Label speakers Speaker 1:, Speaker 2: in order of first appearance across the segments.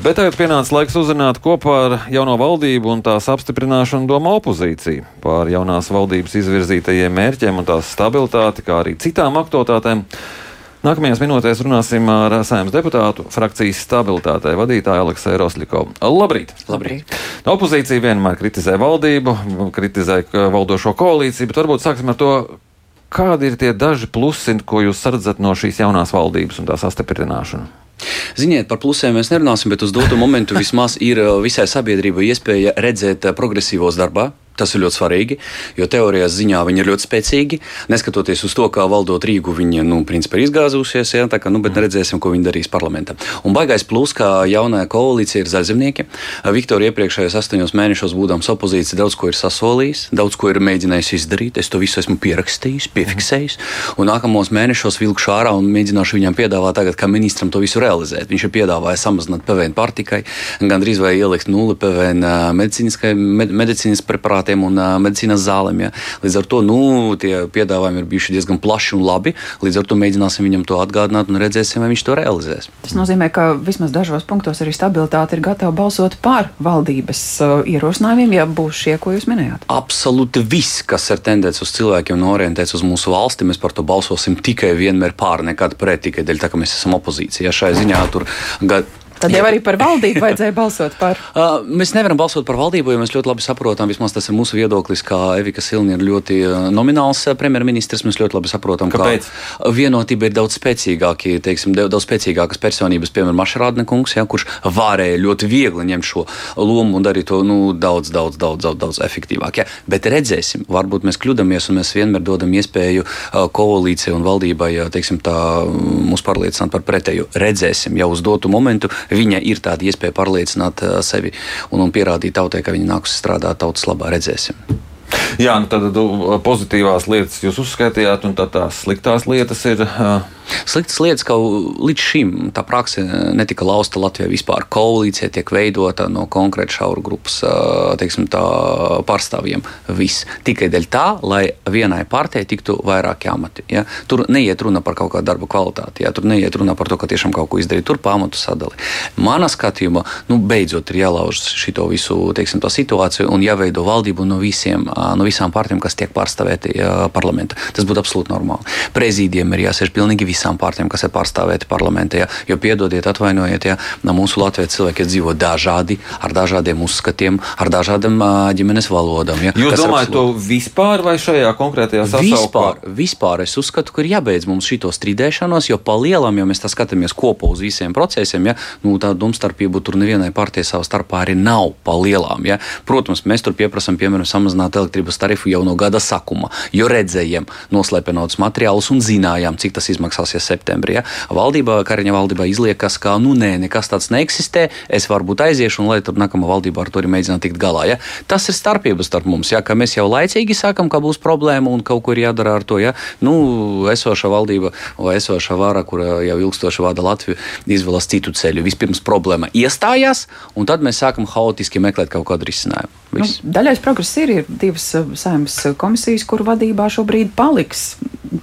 Speaker 1: Bet tagad pienāca laiks uzrunāt kopā ar jauno valdību un tās apstiprināšanu domā opozīcija par jaunās valdības izvirzītajiem mērķiem un tās stabilitāti, kā arī citām aktualitātēm. Nākamajās minūtēs runāsim ar saimnes deputātu frakcijas stabilitātei vadītāju Aleksu Roslikovu. Labrīt!
Speaker 2: Labrīt.
Speaker 1: Opozīcija vienmēr kritizē valdību, kritizē valdošo koalīciju, bet varbūt sāksim ar to, kādi ir tie daži plusi, ko jūs redzat no šīs jaunās valdības un tās apstiprināšanas.
Speaker 2: Ziniet, par plusiem mēs nerunāsim, bet uz dotu momentu vismaz ir uh, visai sabiedrībai iespēja redzēt uh, progresīvos darbā. Tas ir ļoti svarīgi, jo teorijās ziņā viņi ir ļoti spēcīgi. Neskatoties uz to, kā valdot Rīgu, viņi nu, principā ir izgāzusies, ja, kā, nu, bet redzēsim, ko viņi darīs parlamentā. Un baigais plus, kā jaunā koalīcija ir zaļzemnieki. Viktorija iepriekšējos astoņos mēnešos būdams opozīcija daudz ko ir sasolījis, daudz ko ir mēģinājis izdarīt. Es to visu esmu pierakstījis, piefiksējis. Un nākamos mēnešos vilkšu ārā un mēģināšu viņam piedāvāt tagad, kā ministram to visu realizēt. Viņš ir piedāvājis samazināt PVN pārtikai, gandrīz vai ielikt nulli PVN medicīnas preparātiem aparātiem un medicīnas zālēm. Ja. Līdz ar to nu, tie piedāvājumi ir bijuši diezgan plaši un labi. Līdz ar to mēģināsim viņam to atgādināt un redzēsim, vai viņš to realizēs.
Speaker 3: Tas nozīmē, ka vismaz dažos punktos arī stabilitāte ir gatava balsot par valdības ierosinājumiem, ja būs šie, ko jūs minējāt.
Speaker 2: Absolūti viss, kas ir tendēts uz cilvēkiem un orientēts uz mūsu valsti, mēs par to balsosim tikai vienmēr pār, nekad pret, tikai dēļ tā, ka mēs esam opozīcija. Šai ziņā tur
Speaker 3: Tad jau arī par valdību vajadzēja balsot par.
Speaker 2: Uh, mēs nevaram balsot par valdību, jo mēs ļoti labi saprotam, vismaz tas ir mūsu viedoklis, ka Evika Silni ir ļoti nomināls premjerministrs. Mēs ļoti labi saprotam,
Speaker 1: Kāpēc?
Speaker 2: ka vienotība ir daudz spēcīgāka, teiksim, daudz spēcīgākas personības, piemēram, Mašarādne kungs, ja, kurš varēja ļoti viegli ņemt šo lomu un darīt to nu, daudz, daudz, daudz, daudz, daudz efektīvāk. Ja. Bet redzēsim, varbūt mēs kļūdāmies un mēs vienmēr dodam iespēju koalīcijai un valdībai, teiksim, tā, mūs pārliecināt par pretēju. Redzēsim jau uz dotu momentu viņa ir tāda iespēja pārliecināt uh, sevi un, un pierādīt tautai, ka viņa nāks strādāt tautas labā. Redzēsim.
Speaker 1: Jā, nu tad pozitīvās lietas jūs uzskaitījāt, un tās sliktās lietas ir. Uh
Speaker 2: Sliktas lietas, ka līdz šim tā praksa netika lausta Latvijā vispār. Koalīcija tiek veidota no konkrēta šaura grupas teiksim, tā, pārstāvjiem. Viss. Tikai dēļ tā, lai vienai partijai tiktu vairāki amati. Ja? Tur neiet runa par kaut kādu darbu kvalitāti, ja? tur neiet runa par to, ka tiešām kaut ko izdarīt. Tur pamatu sadali. Manā skatījumā, nu, beidzot ir jālauž šo visu teiksim, situāciju un jāveido valdību no, visiem, no visām partijām, kas tiek pārstāvēti parlamentā. Tas būtu absolūti normāli. Prezidijiem ir jāsēž pilnīgi visi visām partijām, kas ir pārstāvēti parlamentā. Jo piedodiet, atvainojiet, ja mūsu Latvijas cilvēki dzīvo dažādi, ar dažādiem uzskatiem, ar dažādām ģimenes valodām. Ja?
Speaker 1: Jūs domājat to vispār vai šajā konkrētajā
Speaker 2: sasaukumā? Vispār, vispār es uzskatu, ka ir jābeidz mums šito strīdēšanos, jo pa lielam, ja mēs skatāmies kopā uz visiem procesiem, ja, nu, tā domstarpība tur nevienai partijai savā starpā arī nav pa lielām. Ja. Protams, mēs tur pieprasām, piemēram, samazināt elektrības tarifu jau no gada sākuma, jo redzējām noslēpenotus materiālus un zinājām, cik tas izmaksās sāksies septembrī. Ja? Valdībā, Kariņa valdībā izliekas, ka nu, nē, nekas tāds neeksistē. Es varbūt aiziešu, un lai tur nākamā valdība ar to arī mēģinātu tikt galā. Ja? Tas ir starpības starp mums, ja? ka mēs jau laicīgi sākam, ka būs problēma un kaut ko ir jādara ar to. Ja? Nu, esoša valdība vai esoša vara, kura jau ilgstoši vada Latviju, izvēlas citu ceļu. Vispirms problēma iestājās, un tad mēs sākam haotiski meklēt kaut kādu risinājumu.
Speaker 3: Nu, daļais progress ir, ir divas uh, saimnes komisijas, kuru vadībā šobrīd paliks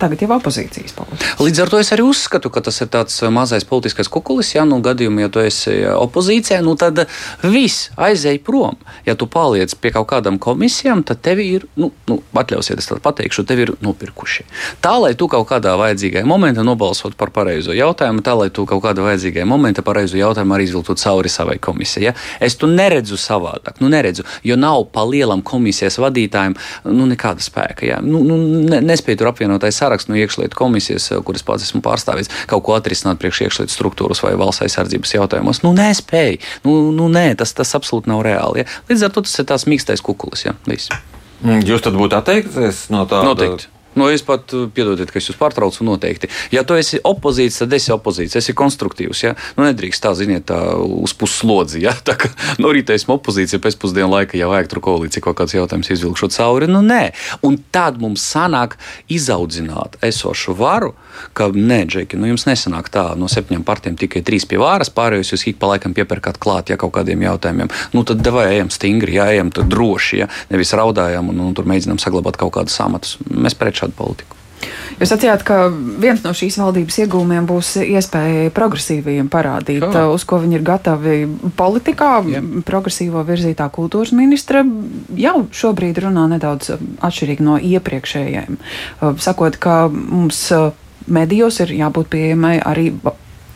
Speaker 3: tagad jau opozīcijas politikas.
Speaker 2: Līdz ar to es arī uzskatu, ka tas ir tāds uh, mazais politiskais kukulis. Ja nu gadījumā, ja tu esi uh, opozīcijā, nu tad viss aizēj prom. Ja tu paliec pie kaut kādām komisijām, tad tevi ir, nu, nu atļausiet, es pateikšu, tevi ir nopirkuši. Tā, lai tu kaut kādā vajadzīgajā momentā nobalsot par pareizo jautājumu, tā, lai tu kaut kādā vajadzīgajā momentā pareizo jautājumu arī izvilktu cauri savai komisijai. Ja? Es tu neredzu savādāk, nu neredzu. Jo jo nav pa lielam komisijas vadītājiem nu, nekāda spēka. Jā. Nu, nu, ne, nespēju tur apvienotais saraksts no iekšlietu komisijas, kuras pats esmu pārstāvis, kaut ko atrisināt priekš iekšlietu struktūras vai valsts aizsardzības jautājumos. Nu, nespēju. Nu, nu, nē, tas, tas absolūti nav reāli. Jā. Līdz ar to tas ir tās mīkstais kukulis. Jā, viss.
Speaker 1: Mm, jūs tad būtu atteikties no tā?
Speaker 2: Noteikti. Nu, es pat eh, piedodiet, ka es jūs pārtraucu noteikti. Ja tu esi opozīcija, tad esi opozīcija. Esi konstruktīvs. Ja? Nu, nedrīkst tā, ziniet, tā uz puslodzi. Ja? Tā kā no rīta esmu opozīcija, pēcpusdienā laika jau vajag tur koalīcija kaut kāds jautājums izvilkšot cauri. Nu, nē. Un tad mums sanāk izaudzināt esošu varu, ka nē, Džeki, nu jums nesanāk tā no septiņām partijām tikai trīs pie vāras, pārējos jūs ik pa laikam piepērkat klāt ja kaut kādiem jautājumiem. Nu, tad devai ejam stingri, jā, ejam droši, ja? nevis raudājam un, un tur mēģinām saglabāt kaut kādus amatus. Mēs pret šādu politiku.
Speaker 3: Jūs sacījāt, ka viens no šīs valdības iegūmiem būs iespēja progresīvajiem parādīt, Jā. uz ko viņi ir gatavi politikā. Jā. Progresīvo virzītā kultūras ministra jau šobrīd runā nedaudz atšķirīgi no iepriekšējiem, sakot, ka mums medijos ir jābūt pieejamai arī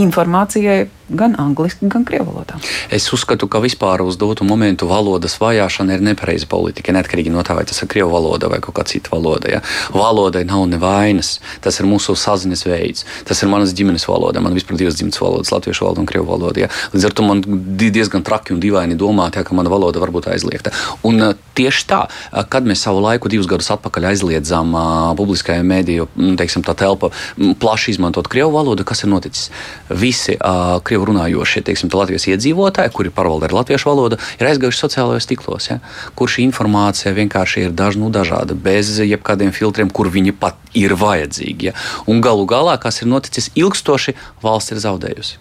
Speaker 3: informācijai gan angliski, gan krievu valodā.
Speaker 2: Es uzskatu, ka vispār uz dotu momentu valodas vajāšana ir nepareiza politika, neatkarīgi no tā, vai tas ir krievu valoda vai kaut kā cita valoda. Ja. Valodai nav nevainas, tas ir mūsu saziņas veids, tas ir manas ģimenes valoda, man vispār divas dzimtas valodas, latviešu valoda un krievu valoda. Ja. Līdz ar to man diezgan traki un dīvaini domāt, ja, ka mana valoda var būt aizliegta. Un uh, tieši tā, uh, kad mēs savu laiku divus gadus atpakaļ aizliedzām uh, publiskajā mēdīju, teiksim, tā telpa plaši izmantot krievu valodu, kas ir noticis? Visi uh, krievu krievu runājošie teiksim, Latvijas iedzīvotāji, kuri pārvalda ar latviešu valodu, ir aizgājuši sociālajos tīklos, ja, kur šī informācija vienkārši ir daž, nu, dažāda, bez jebkādiem filtriem, kur viņi pat ir vajadzīgi. Ja. Un galu galā, kas ir noticis ilgstoši, valsts ir zaudējusi.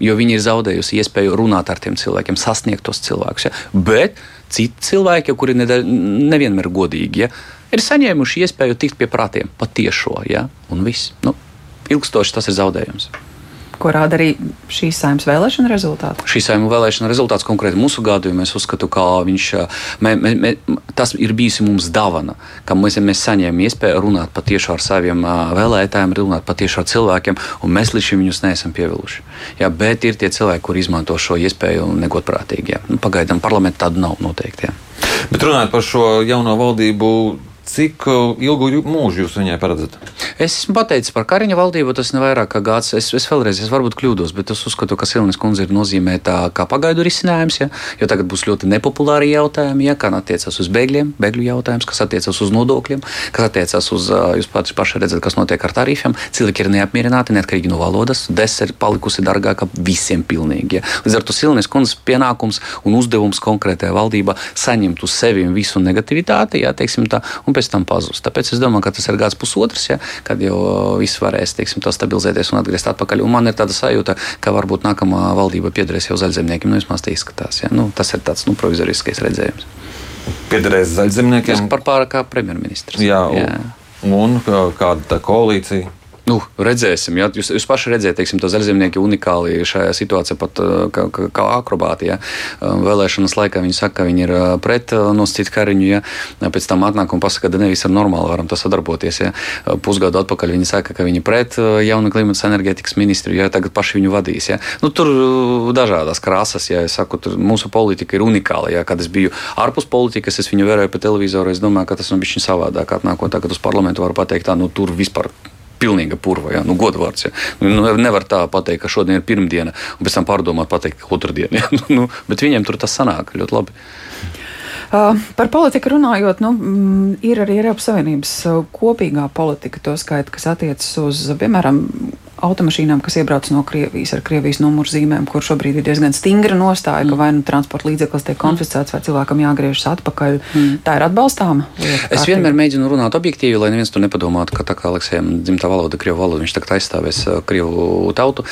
Speaker 2: Jo viņi ir zaudējusi iespēju runāt ar tiem cilvēkiem, sasniegt tos cilvēkus. Ja. Bet citi cilvēki, kuri nevienmēr ir godīgi, ja, ir saņēmuši iespēju tikt pie prātiem patiešo. Ja, un viss. Nu, ilgstoši tas ir zaudējums
Speaker 3: ko rāda arī šīs saimnes vēlēšana rezultāti?
Speaker 2: Šīs saimnes vēlēšana rezultāts konkrēti mūsu gadījumā, es uzskatu, ka viņš, mē, mē, mē, tas ir bijusi mums dāvana, ka mēs, mēs saņēmām iespēju runāt patiešām ar saviem vēlētājiem, runāt patiešām ar cilvēkiem, un mēs līdz šim viņus neesam pieviluši. Jā, bet ir tie cilvēki, kur izmanto šo iespēju negodprātīgi. Jā. Nu, pagaidām parlamentā tādu nav noteikti. Jā.
Speaker 1: Bet runājot par šo jauno valdību, Cik uh, ilgu mūžu jūs viņai paredzat?
Speaker 2: Es esmu pateicis par Kariņa valdību, tas ir vairāk kā gads. Es, es vēlreiz, es varbūt kļūdos, bet es uzskatu, ka Silnes kundze ir nozīmēta kā pagaidu risinājums, ja? jo tagad būs ļoti nepopulāri jautājumi, ja? kā attiecas uz bēgļiem, bēgļu jautājums, kas attiecas uz nodokļiem, kas attiecas uz, uh, jūs pats paši redzat, kas notiek ar tarifiem. Cilvēki ir neapmierināti, neatkarīgi no valodas. Desa ir palikusi dārgāka visiem pilnīgi. Ja? Līdz ar to Silnes kundzes pienākums un uzdevums konkrētajā valdībā saņemt uz sevi visu negativitāti, ja? teiksim tā, un pēc tam pazust. Tāpēc es domāju, ka tas ir gads pusotrs, ja, kad jau viss varēs teiksim, stabilizēties un atgriezties atpakaļ. Un man ir tāda sajūta, ka varbūt nākamā valdība piederēs jau zaļzemniekiem. Nu, vismaz tā izskatās. Ja. Nu, tas ir tāds nu, provizoriskais redzējums.
Speaker 1: Piederēs zaļzemniekiem?
Speaker 2: Par pāri kā premjerministrs.
Speaker 1: Jā, jā. Un, un kāda koalīcija?
Speaker 2: Nu, redzēsim, ja jūs, jūs paši redzat, teiksim, to zaļzemnieki unikāli šajā situācijā, pat uh, kā, kā, akrobāti. Ja. Um, vēlēšanas laikā viņi saka, ka viņi ir uh, pret uh, nosacīt kariņu, ja. pēc tam atnāk un pasaka, ka nevis ar normāli varam sadarboties. Ja. Pusgadu atpakaļ viņi saka, ka viņi pret jaunu klimata enerģētikas ministru, ja tagad paši viņu vadīs. Ja. Nu, tur dažādas krāsas, ja es saku, tur mūsu politika ir unikāla. Ja. Kad es biju ārpus politikas, es viņu vērēju pa televizoru, es domāju, ka tas ir bijis savādāk. Atnākot tagad uz parlamentu, varu pateikt, tā, nu, tur vispār pilnīga purva, ja? nu, godvārds. Ja? Nu, nevar tā pateikt, ka šodien ir pirmdiena, un pēc tam pārdomāt, pateikt, ka otrdiena. Ja? Nu, bet viņiem tur tas sanāk ļoti labi.
Speaker 3: Uh, par politiku runājot, nu, mm, ir arī Eiropas Savienības uh, kopīgā politika, to skaita, kas attiecas uz, piemēram, automašīnām, kas iebrauc no Krievijas ar Krievijas numurzīmēm, kur šobrīd ir diezgan stingra nostāja, mm. ka vai nu transporta līdzeklis tiek konfiscēts, vai cilvēkam jāgriežas atpakaļ. Mm. Tā ir atbalstāma.
Speaker 2: Lieta, es vienmēr mēģinu runāt objektīvi, lai neviens to nepadomātu, ka tā kā Aleksējam dzimtā valoda, Krievu valoda, viņš tagad aizstāvēs uh, Krievu tautu.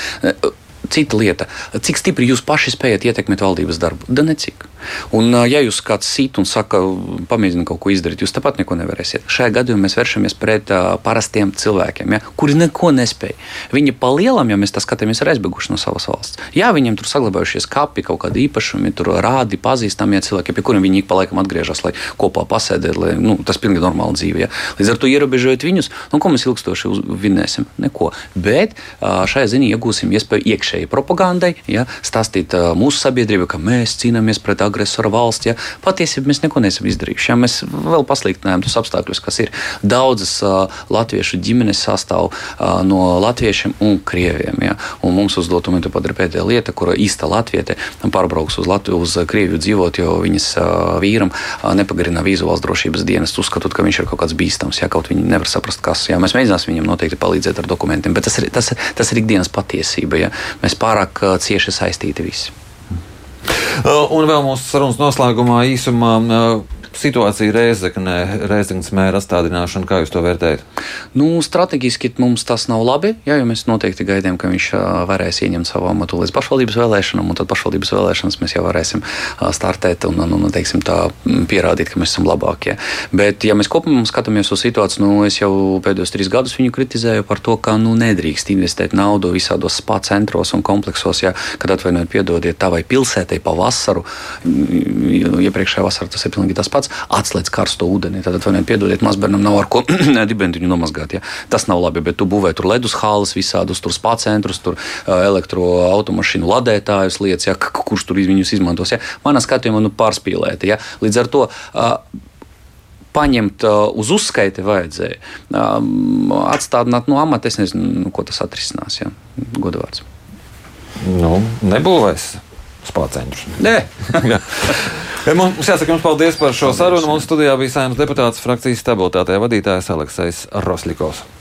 Speaker 2: Cita lieta, cik stipri jūs paši spējat ietekmēt valdības darbu? Da necik. Un, ja jūs kāds sīt un saka, pamēģina kaut ko izdarīt, jūs tāpat neko nevarēsiet. Šajā gadījumā mēs vēršamies pret uh, parastiem cilvēkiem, ja, kuri neko nespēj. Viņi palielam, ja mēs tā skatāmies, ir aizbēguši no savas valsts. Jā, viņiem tur saglabājušies kapi, kaut kādi īpašumi, tur rādi, pazīstamie cilvēki, pie kuriem viņi ik pa laikam atgriežas, lai kopā pasēdētu, lai nu, tas pilnīgi normāli dzīve. Ja. Līdz ar to ierobežojot viņus, nu, ko mēs ilgstoši vinnēsim? Neko. Bet uh, šajā ziņā iegūsim iespēju iekšēji iekšēji propagandai, ja, stāstīt uh, mūsu sabiedrībai, ka mēs cīnāmies pret agresoru valsts. Ja. Patiesībā mēs neko neesam izdarījuši. Ja. Mēs vēl pasliktinājām tos apstākļus, kas ir. Daudzas uh, latviešu ģimenes sastāv uh, no latviešiem un krieviem. Ja. Un mums uz dotu momentu padara pēdējā lieta, kura īsta latviete pārbrauks uz, Latviju, uz Krieviju dzīvot, jo viņas uh, vīram uh, nepagarina vīzu valsts drošības dienas, uzskatot, ka viņš ir kaut kāds bīstams. Ja kaut viņi nevar saprast, kas. Ja. Mēs mēģināsim viņam noteikti palīdzēt ar dokumentiem, bet tas ir, tas, tas ir ikdienas patiesība. Ja. Mēs pārāk uh, cieši saistīti visi.
Speaker 1: Uh, un vēl mūsu sarunas noslēgumā īsumā uh, situācija Reizekne, Reizeknas mēra atstādināšana, kā jūs to vērtējat?
Speaker 2: Nu, strateģiski mums tas nav labi, jā, jo mēs noteikti gaidām, ka viņš varēs ieņemt savu amatu līdz pašvaldības vēlēšanām, un tad pašvaldības vēlēšanas mēs jau varēsim startēt un, un, un teiksim, tā, pierādīt, ka mēs esam labākie. Bet, ja mēs kopumā skatāmies uz situāciju, nu, es jau pēdējos trīs gadus viņu kritizēju par to, ka nu, nedrīkst investēt naudu visādos spa centros un kompleksos, ja, kad atvainojiet, piedodiet, tā vai pilsētai pa vasaru. Iepriekšējā vasarā tas ir pilnīgi tas pats. Atslēdz karsto ūdeni. Tad, atvainojiet, piedodiet, mazbērnam nav ar ko dibentiņu nomazgāt. Ja. Tas nav labi, bet tu būvē tur ledus hālas visādus, tur spa centrus, tur elektroautomašīnu ladētājus lietas, ja, kurš tur viņus izmantos. Ja. Manā skatījumā nu, pārspīlēti. Ja. Līdz ar to paņemt uh, uz uzskaiti vajadzēja. Atstādināt no amata, es nezinu, nu, ko tas atrisinās. Ja? Godvārds.
Speaker 1: Nu, nebūvēs spāceņus.
Speaker 2: Nē.
Speaker 1: mums jāsaka jums paldies par šo paldies, sarunu. Mums studijā bija saimnes deputāts frakcijas stabilitātē vadītājs Aleksējs Rosļikovs.